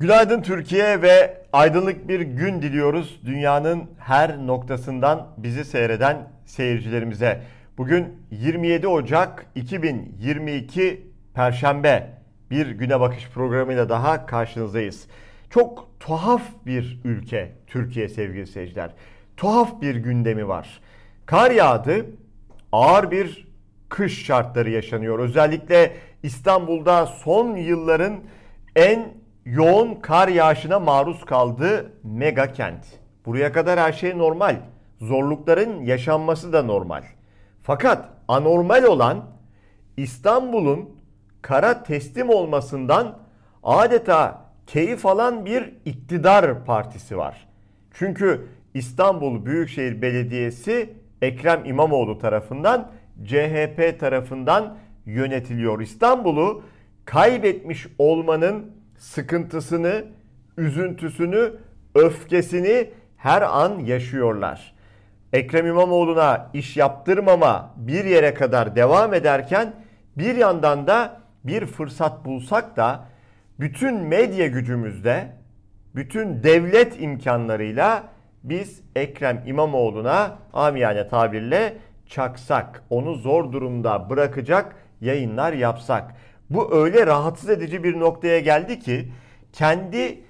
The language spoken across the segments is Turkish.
Günaydın Türkiye ve aydınlık bir gün diliyoruz dünyanın her noktasından bizi seyreden seyircilerimize. Bugün 27 Ocak 2022 Perşembe bir güne bakış programıyla daha karşınızdayız. Çok tuhaf bir ülke Türkiye sevgili seyirciler. Tuhaf bir gündemi var. Kar yağdı, ağır bir kış şartları yaşanıyor. Özellikle İstanbul'da son yılların en yoğun kar yağışına maruz kaldığı mega kent. Buraya kadar her şey normal. Zorlukların yaşanması da normal. Fakat anormal olan İstanbul'un kara teslim olmasından adeta keyif alan bir iktidar partisi var. Çünkü İstanbul Büyükşehir Belediyesi Ekrem İmamoğlu tarafından CHP tarafından yönetiliyor. İstanbul'u kaybetmiş olmanın sıkıntısını, üzüntüsünü, öfkesini her an yaşıyorlar. Ekrem İmamoğlu'na iş yaptırmama bir yere kadar devam ederken bir yandan da bir fırsat bulsak da bütün medya gücümüzde, bütün devlet imkanlarıyla biz Ekrem İmamoğlu'na amiyane tabirle çaksak, onu zor durumda bırakacak yayınlar yapsak. Bu öyle rahatsız edici bir noktaya geldi ki kendi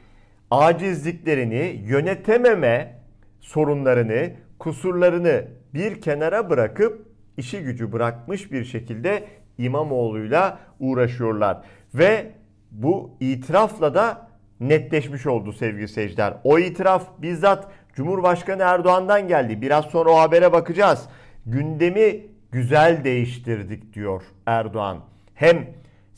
acizliklerini, yönetememe sorunlarını, kusurlarını bir kenara bırakıp işi gücü bırakmış bir şekilde İmamoğlu'yla uğraşıyorlar. Ve bu itirafla da netleşmiş oldu sevgili seyirciler. O itiraf bizzat Cumhurbaşkanı Erdoğan'dan geldi. Biraz sonra o habere bakacağız. Gündemi güzel değiştirdik diyor Erdoğan. Hem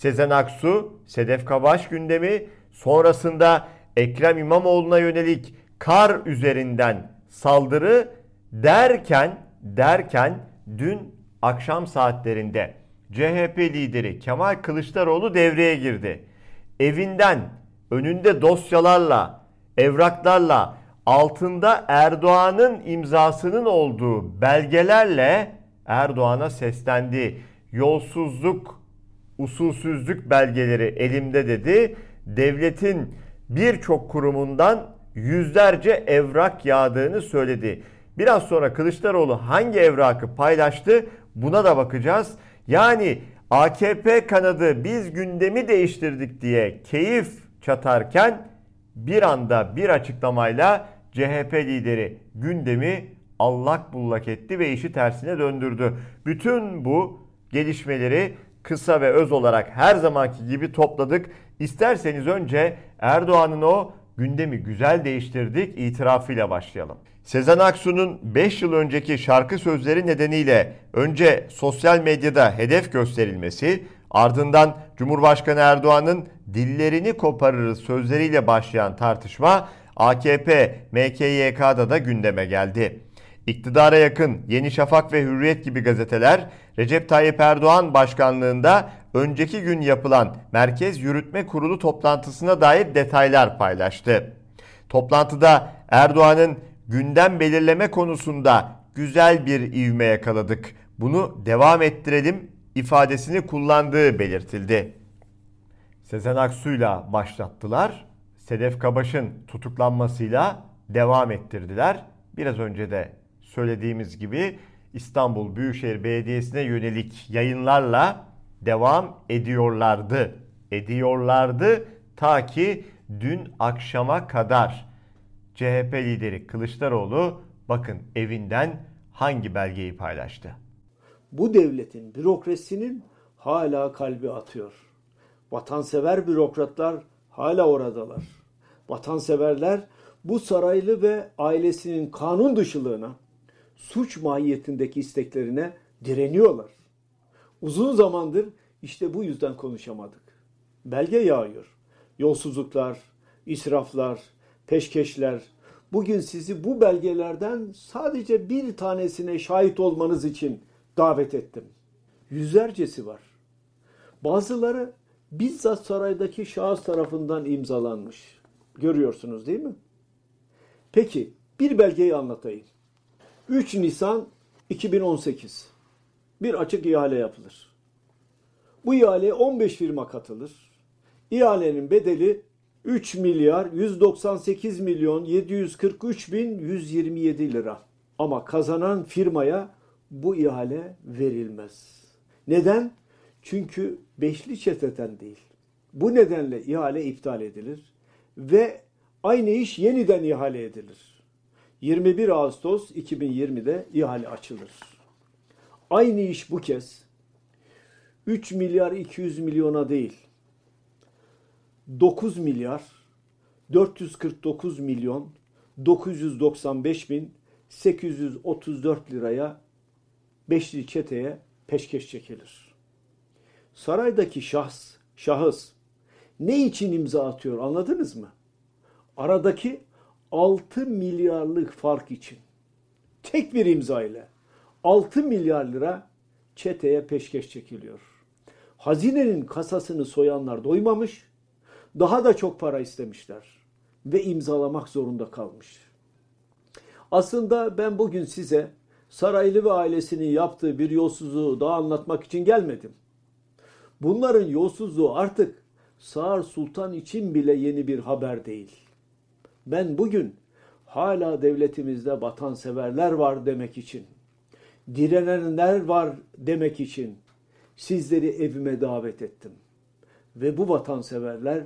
Sezen Aksu, Sedef Kabaş gündemi sonrasında Ekrem İmamoğlu'na yönelik kar üzerinden saldırı derken derken dün akşam saatlerinde CHP lideri Kemal Kılıçdaroğlu devreye girdi. Evinden önünde dosyalarla, evraklarla, altında Erdoğan'ın imzasının olduğu belgelerle Erdoğan'a seslendi. Yolsuzluk usulsüzlük belgeleri elimde dedi. Devletin birçok kurumundan yüzlerce evrak yağdığını söyledi. Biraz sonra Kılıçdaroğlu hangi evrakı paylaştı buna da bakacağız. Yani AKP kanadı biz gündemi değiştirdik diye keyif çatarken bir anda bir açıklamayla CHP lideri gündemi allak bullak etti ve işi tersine döndürdü. Bütün bu gelişmeleri kısa ve öz olarak her zamanki gibi topladık. İsterseniz önce Erdoğan'ın o gündemi güzel değiştirdik itirafıyla başlayalım. Sezen Aksu'nun 5 yıl önceki şarkı sözleri nedeniyle önce sosyal medyada hedef gösterilmesi, ardından Cumhurbaşkanı Erdoğan'ın dillerini koparırız sözleriyle başlayan tartışma AKP MKYK'da da gündeme geldi. İktidara yakın Yeni Şafak ve Hürriyet gibi gazeteler Recep Tayyip Erdoğan başkanlığında önceki gün yapılan Merkez Yürütme Kurulu toplantısına dair detaylar paylaştı. Toplantıda Erdoğan'ın gündem belirleme konusunda güzel bir ivme yakaladık. Bunu devam ettirelim ifadesini kullandığı belirtildi. Sezen Aksu'yla başlattılar. Sedef Kabaş'ın tutuklanmasıyla devam ettirdiler. Biraz önce de söylediğimiz gibi İstanbul Büyükşehir Belediyesi'ne yönelik yayınlarla devam ediyorlardı. Ediyorlardı ta ki dün akşama kadar CHP lideri Kılıçdaroğlu bakın evinden hangi belgeyi paylaştı? Bu devletin bürokrasinin hala kalbi atıyor. Vatansever bürokratlar hala oradalar. Vatanseverler bu saraylı ve ailesinin kanun dışılığına, suç mahiyetindeki isteklerine direniyorlar. Uzun zamandır işte bu yüzden konuşamadık. Belge yağıyor. Yolsuzluklar, israflar, peşkeşler. Bugün sizi bu belgelerden sadece bir tanesine şahit olmanız için davet ettim. Yüzlercesi var. Bazıları bizzat saraydaki şahıs tarafından imzalanmış. Görüyorsunuz değil mi? Peki bir belgeyi anlatayım. 3 Nisan 2018 bir açık ihale yapılır. Bu ihaleye 15 firma katılır. İhalenin bedeli 3 milyar 198 milyon 743 bin 127 lira. Ama kazanan firmaya bu ihale verilmez. Neden? Çünkü beşli çeteden değil. Bu nedenle ihale iptal edilir ve aynı iş yeniden ihale edilir. 21 Ağustos 2020'de ihale açılır. Aynı iş bu kez 3 milyar 200 milyona değil 9 milyar 449 milyon 995 bin 834 liraya beşli çeteye peşkeş çekilir. Saraydaki şahs, şahıs ne için imza atıyor anladınız mı? Aradaki 6 milyarlık fark için. Tek bir imza ile 6 milyar lira çeteye peşkeş çekiliyor. Hazinenin kasasını soyanlar doymamış, daha da çok para istemişler ve imzalamak zorunda kalmış. Aslında ben bugün size Saraylı ve ailesinin yaptığı bir yolsuzluğu daha anlatmak için gelmedim. Bunların yolsuzluğu artık Sağır Sultan için bile yeni bir haber değil. Ben bugün hala devletimizde vatanseverler var demek için, direnenler var demek için sizleri evime davet ettim. Ve bu vatanseverler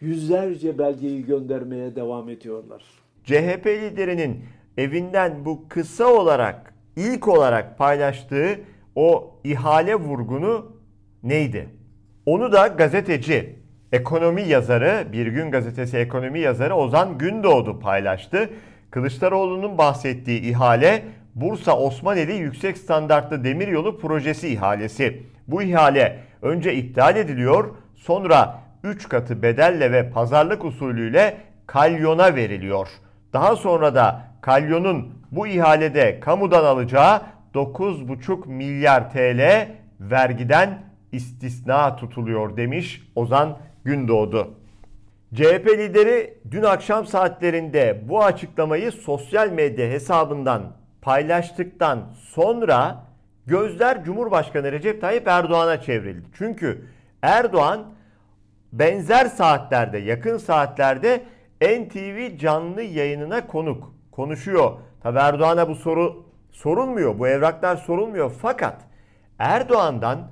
yüzlerce belgeyi göndermeye devam ediyorlar. CHP liderinin evinden bu kısa olarak ilk olarak paylaştığı o ihale vurgunu neydi? Onu da gazeteci, ekonomi yazarı, Bir Gün Gazetesi ekonomi yazarı Ozan Gündoğdu paylaştı. Kılıçdaroğlu'nun bahsettiği ihale Bursa Osmaneli Yüksek Standartlı Demiryolu Projesi ihalesi. Bu ihale önce iptal ediliyor, sonra 3 katı bedelle ve pazarlık usulüyle kalyona veriliyor. Daha sonra da kalyonun bu ihalede kamudan alacağı 9,5 milyar TL vergiden istisna tutuluyor demiş Ozan Gündoğdu. CHP lideri dün akşam saatlerinde bu açıklamayı sosyal medya hesabından paylaştıktan sonra gözler Cumhurbaşkanı Recep Tayyip Erdoğan'a çevrildi. Çünkü Erdoğan benzer saatlerde, yakın saatlerde NTV canlı yayınına konuk konuşuyor. Tabi Erdoğan'a bu soru sorulmuyor. Bu evraklar sorulmuyor. Fakat Erdoğan'dan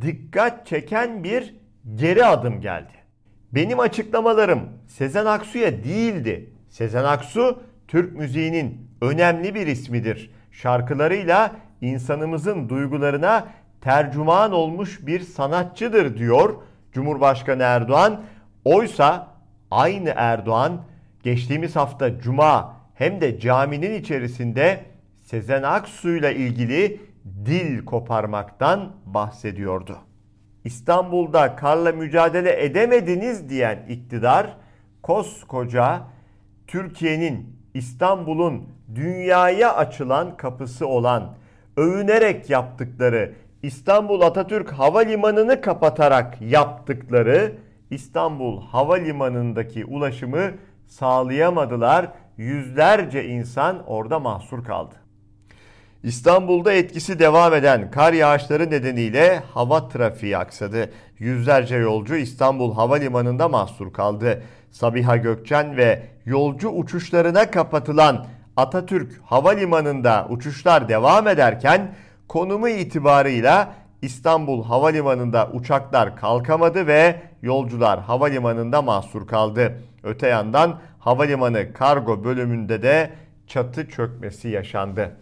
dikkat çeken bir geri adım geldi. Benim açıklamalarım Sezen Aksu'ya değildi. Sezen Aksu Türk müziğinin önemli bir ismidir. Şarkılarıyla insanımızın duygularına tercüman olmuş bir sanatçıdır diyor Cumhurbaşkanı Erdoğan. Oysa aynı Erdoğan geçtiğimiz hafta cuma hem de caminin içerisinde Sezen Aksu ile ilgili dil koparmaktan bahsediyordu. İstanbul'da karla mücadele edemediniz diyen iktidar koskoca Türkiye'nin İstanbul'un dünyaya açılan kapısı olan övünerek yaptıkları İstanbul Atatürk Havalimanı'nı kapatarak yaptıkları İstanbul Havalimanı'ndaki ulaşımı sağlayamadılar. Yüzlerce insan orada mahsur kaldı. İstanbul'da etkisi devam eden kar yağışları nedeniyle hava trafiği aksadı. Yüzlerce yolcu İstanbul Havalimanı'nda mahsur kaldı. Sabiha Gökçen ve yolcu uçuşlarına kapatılan Atatürk Havalimanı'nda uçuşlar devam ederken konumu itibarıyla İstanbul Havalimanı'nda uçaklar kalkamadı ve yolcular havalimanında mahsur kaldı. Öte yandan havalimanı kargo bölümünde de çatı çökmesi yaşandı.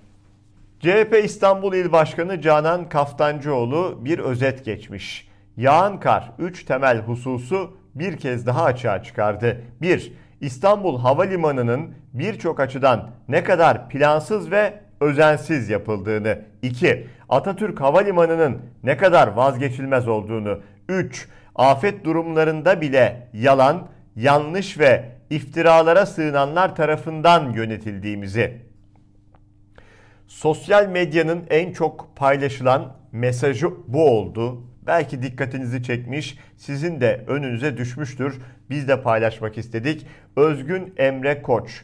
CHP İstanbul İl Başkanı Canan Kaftancıoğlu bir özet geçmiş. Yağan kar 3 temel hususu bir kez daha açığa çıkardı. 1. İstanbul Havalimanı'nın birçok açıdan ne kadar plansız ve özensiz yapıldığını. 2. Atatürk Havalimanı'nın ne kadar vazgeçilmez olduğunu. 3. Afet durumlarında bile yalan, yanlış ve iftiralara sığınanlar tarafından yönetildiğimizi. Sosyal medyanın en çok paylaşılan mesajı bu oldu. Belki dikkatinizi çekmiş, sizin de önünüze düşmüştür. Biz de paylaşmak istedik. Özgün Emre Koç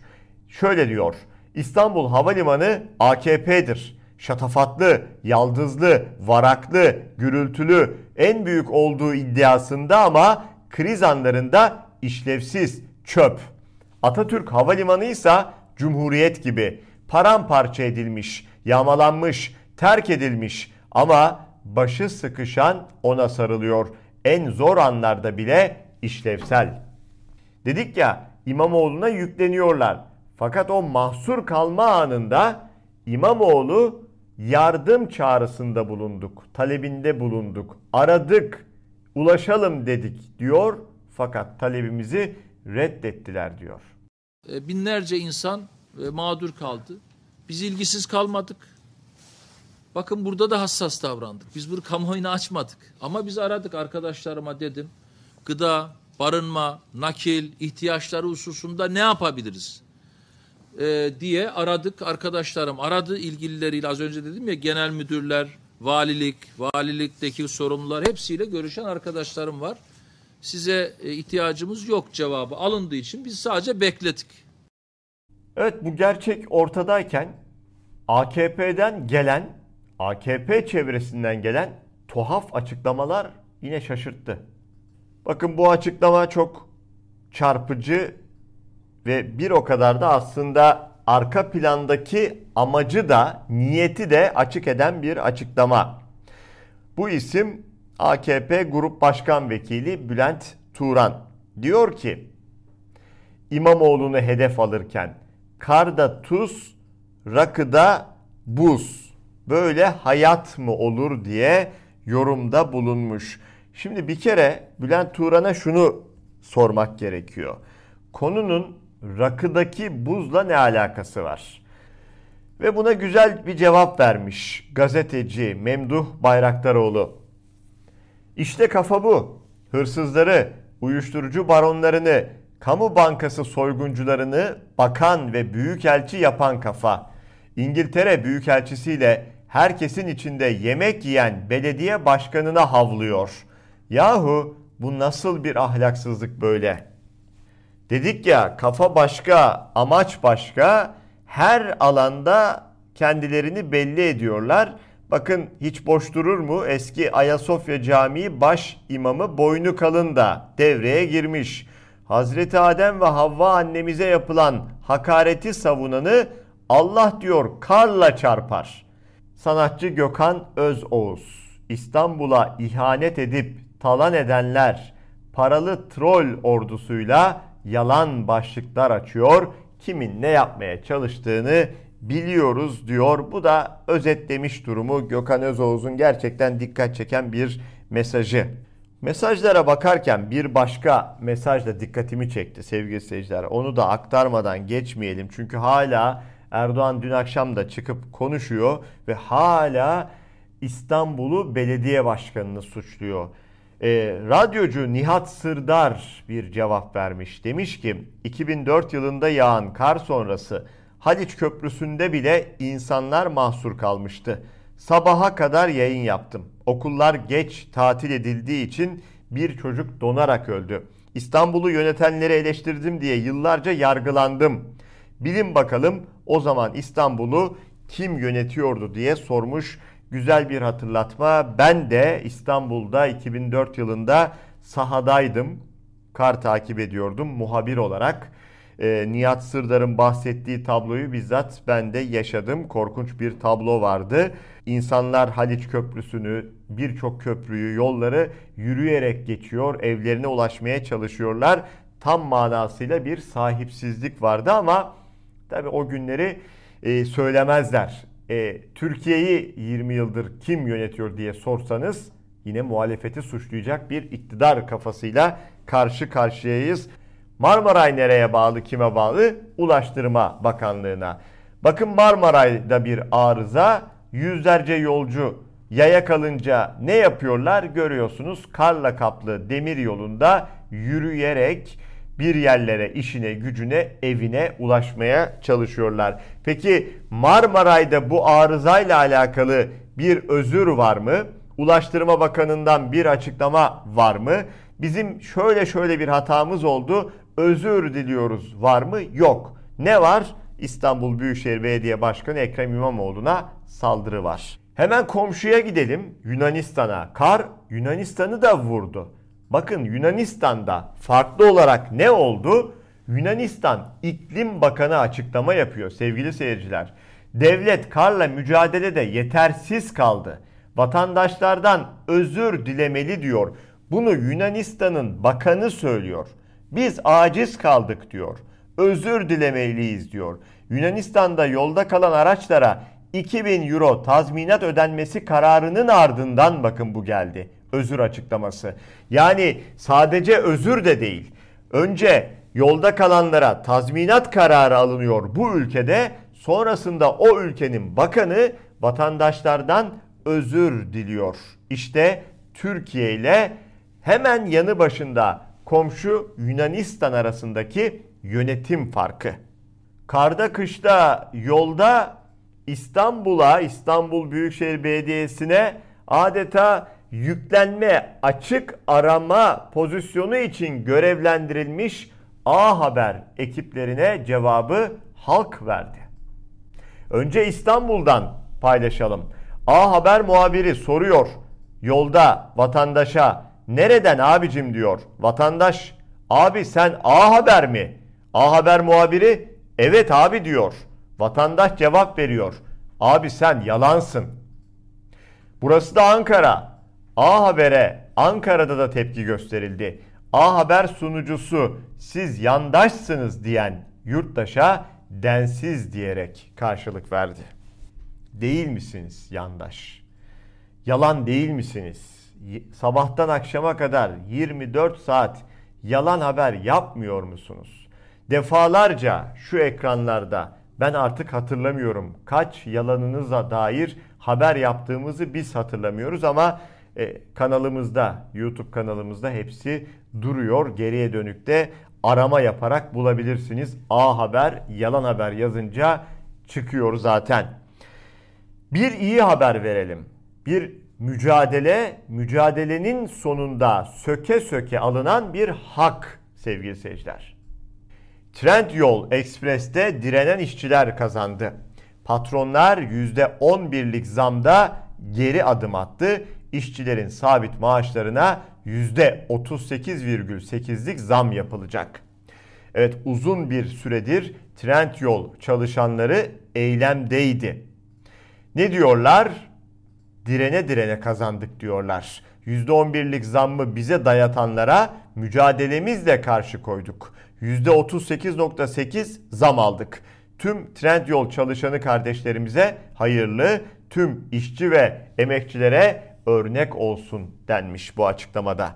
şöyle diyor. İstanbul Havalimanı AKP'dir. Şatafatlı, yaldızlı, varaklı, gürültülü, en büyük olduğu iddiasında ama kriz anlarında işlevsiz, çöp. Atatürk Havalimanı ise Cumhuriyet gibi paramparça edilmiş, yağmalanmış, terk edilmiş ama başı sıkışan ona sarılıyor. En zor anlarda bile işlevsel. Dedik ya İmamoğlu'na yükleniyorlar. Fakat o mahsur kalma anında İmamoğlu yardım çağrısında bulunduk, talebinde bulunduk, aradık, ulaşalım dedik diyor. Fakat talebimizi reddettiler diyor. E, binlerce insan e, mağdur kaldı. Biz ilgisiz kalmadık. Bakın burada da hassas davrandık. Biz bunu kamuoyuna açmadık. Ama biz aradık arkadaşlarıma dedim. Gıda, barınma, nakil, ihtiyaçları hususunda ne yapabiliriz? Ee, diye aradık arkadaşlarım. Aradı ilgilileriyle az önce dedim ya genel müdürler, valilik, valilikteki sorumlular hepsiyle görüşen arkadaşlarım var. Size e, ihtiyacımız yok cevabı alındığı için biz sadece bekledik. Evet bu gerçek ortadayken AKP'den gelen, AKP çevresinden gelen tuhaf açıklamalar yine şaşırttı. Bakın bu açıklama çok çarpıcı ve bir o kadar da aslında arka plandaki amacı da niyeti de açık eden bir açıklama. Bu isim AKP Grup Başkan Vekili Bülent Turan. Diyor ki İmamoğlu'nu hedef alırken karda tuz, rakıda buz. Böyle hayat mı olur diye yorumda bulunmuş. Şimdi bir kere Bülent Turan'a şunu sormak gerekiyor. Konunun rakıdaki buzla ne alakası var? Ve buna güzel bir cevap vermiş gazeteci Memduh Bayraktaroğlu. İşte kafa bu. Hırsızları, uyuşturucu baronlarını, kamu bankası soyguncularını bakan ve büyükelçi yapan kafa. İngiltere büyükelçisiyle herkesin içinde yemek yiyen belediye başkanına havlıyor. Yahu bu nasıl bir ahlaksızlık böyle? Dedik ya kafa başka, amaç başka. Her alanda kendilerini belli ediyorlar. Bakın hiç boş durur mu? Eski Ayasofya Camii baş imamı Boynu Kalın da devreye girmiş. Hazreti Adem ve Havva annemize yapılan hakareti savunanı Allah diyor karla çarpar. Sanatçı Gökhan Özoğuz İstanbul'a ihanet edip talan edenler paralı troll ordusuyla yalan başlıklar açıyor. Kimin ne yapmaya çalıştığını biliyoruz diyor. Bu da özetlemiş durumu Gökhan Özoğuz'un gerçekten dikkat çeken bir mesajı. Mesajlara bakarken bir başka mesaj da dikkatimi çekti sevgili seyirciler. Onu da aktarmadan geçmeyelim. Çünkü hala Erdoğan dün akşam da çıkıp konuşuyor ve hala İstanbul'u belediye başkanını suçluyor. E, radyocu Nihat Sırdar bir cevap vermiş. Demiş ki 2004 yılında yağan kar sonrası Haliç Köprüsü'nde bile insanlar mahsur kalmıştı. Sabaha kadar yayın yaptım. Okullar geç tatil edildiği için bir çocuk donarak öldü. İstanbul'u yönetenleri eleştirdim diye yıllarca yargılandım. Bilin bakalım o zaman İstanbul'u kim yönetiyordu diye sormuş. Güzel bir hatırlatma. Ben de İstanbul'da 2004 yılında sahadaydım. Kar takip ediyordum muhabir olarak. E, Nihat Sırdar'ın bahsettiği tabloyu bizzat ben de yaşadım. Korkunç bir tablo vardı. İnsanlar Haliç Köprüsü'nü, birçok köprüyü, yolları yürüyerek geçiyor, evlerine ulaşmaya çalışıyorlar. Tam manasıyla bir sahipsizlik vardı ama tabii o günleri e, söylemezler. E, Türkiye'yi 20 yıldır kim yönetiyor diye sorsanız yine muhalefeti suçlayacak bir iktidar kafasıyla karşı karşıyayız. Marmaray nereye bağlı, kime bağlı? Ulaştırma Bakanlığı'na. Bakın Marmaray'da bir arıza, yüzlerce yolcu yaya kalınca ne yapıyorlar görüyorsunuz. Karla kaplı demir yolunda yürüyerek bir yerlere, işine, gücüne, evine ulaşmaya çalışıyorlar. Peki Marmaray'da bu arızayla alakalı bir özür var mı? Ulaştırma Bakanı'ndan bir açıklama var mı? Bizim şöyle şöyle bir hatamız oldu. Özür diliyoruz var mı? Yok. Ne var? İstanbul Büyükşehir Belediye Başkanı Ekrem İmamoğlu'na saldırı var. Hemen komşuya gidelim Yunanistan'a. Kar Yunanistan'ı da vurdu. Bakın Yunanistan'da farklı olarak ne oldu? Yunanistan İklim Bakanı açıklama yapıyor sevgili seyirciler. Devlet karla mücadelede yetersiz kaldı. Vatandaşlardan özür dilemeli diyor. Bunu Yunanistan'ın bakanı söylüyor. Biz aciz kaldık diyor. Özür dilemeliyiz diyor. Yunanistan'da yolda kalan araçlara 2000 euro tazminat ödenmesi kararının ardından bakın bu geldi. Özür açıklaması. Yani sadece özür de değil. Önce yolda kalanlara tazminat kararı alınıyor bu ülkede. Sonrasında o ülkenin bakanı vatandaşlardan özür diliyor. İşte Türkiye ile hemen yanı başında komşu Yunanistan arasındaki yönetim farkı. Karda kışta yolda İstanbul'a, İstanbul Büyükşehir Belediyesi'ne adeta yüklenme, açık arama pozisyonu için görevlendirilmiş A Haber ekiplerine cevabı halk verdi. Önce İstanbul'dan paylaşalım. A Haber muhabiri soruyor. Yolda vatandaşa nereden abicim diyor. Vatandaş abi sen A Haber mi? A Haber muhabiri evet abi diyor. Vatandaş cevap veriyor. Abi sen yalansın. Burası da Ankara. A Haber'e Ankara'da da tepki gösterildi. A Haber sunucusu siz yandaşsınız diyen yurttaşa densiz diyerek karşılık verdi. Değil misiniz yandaş? Yalan değil misiniz? Sabahtan akşama kadar 24 saat yalan haber yapmıyor musunuz? Defalarca şu ekranlarda ben artık hatırlamıyorum kaç yalanınıza dair haber yaptığımızı biz hatırlamıyoruz ama e, kanalımızda, YouTube kanalımızda hepsi duruyor. Geriye dönükte arama yaparak bulabilirsiniz. A Haber, yalan haber yazınca çıkıyor zaten. Bir iyi haber verelim. Bir mücadele, mücadelenin sonunda söke söke alınan bir hak sevgili seyirciler. Trendyol Express'te direnen işçiler kazandı. Patronlar %11'lik zamda geri adım attı. İşçilerin sabit maaşlarına %38,8'lik zam yapılacak. Evet uzun bir süredir Trendyol çalışanları eylemdeydi. Ne diyorlar? Direne direne kazandık diyorlar. %11'lik zammı bize dayatanlara mücadelemizle karşı koyduk. %38.8 zam aldık. Tüm Trendyol çalışanı kardeşlerimize hayırlı, tüm işçi ve emekçilere örnek olsun denmiş bu açıklamada.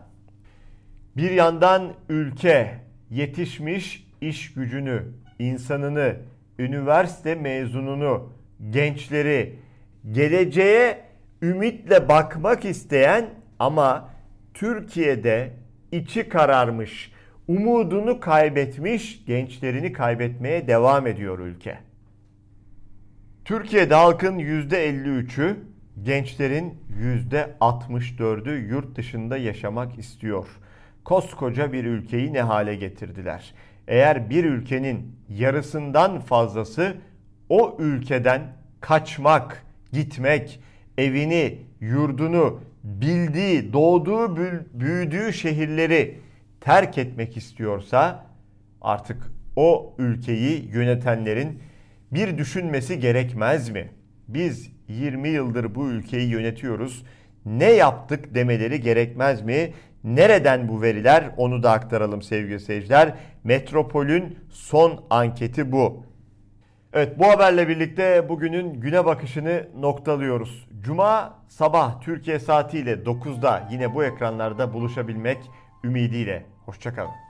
Bir yandan ülke yetişmiş iş gücünü, insanını, üniversite mezununu, gençleri, geleceğe ümitle bakmak isteyen ama Türkiye'de içi kararmış, umudunu kaybetmiş, gençlerini kaybetmeye devam ediyor ülke. Türkiye'de halkın %53'ü, gençlerin %64'ü yurt dışında yaşamak istiyor. Koskoca bir ülkeyi ne hale getirdiler? Eğer bir ülkenin yarısından fazlası o ülkeden kaçmak, gitmek, evini, yurdunu, bildiği, doğduğu, büyüdüğü şehirleri terk etmek istiyorsa artık o ülkeyi yönetenlerin bir düşünmesi gerekmez mi? Biz 20 yıldır bu ülkeyi yönetiyoruz. Ne yaptık demeleri gerekmez mi? Nereden bu veriler? Onu da aktaralım sevgili seyirciler. Metropol'ün son anketi bu. Evet bu haberle birlikte bugünün güne bakışını noktalıyoruz. Cuma sabah Türkiye saatiyle 9'da yine bu ekranlarda buluşabilmek ümidiyle. Hoşçakalın.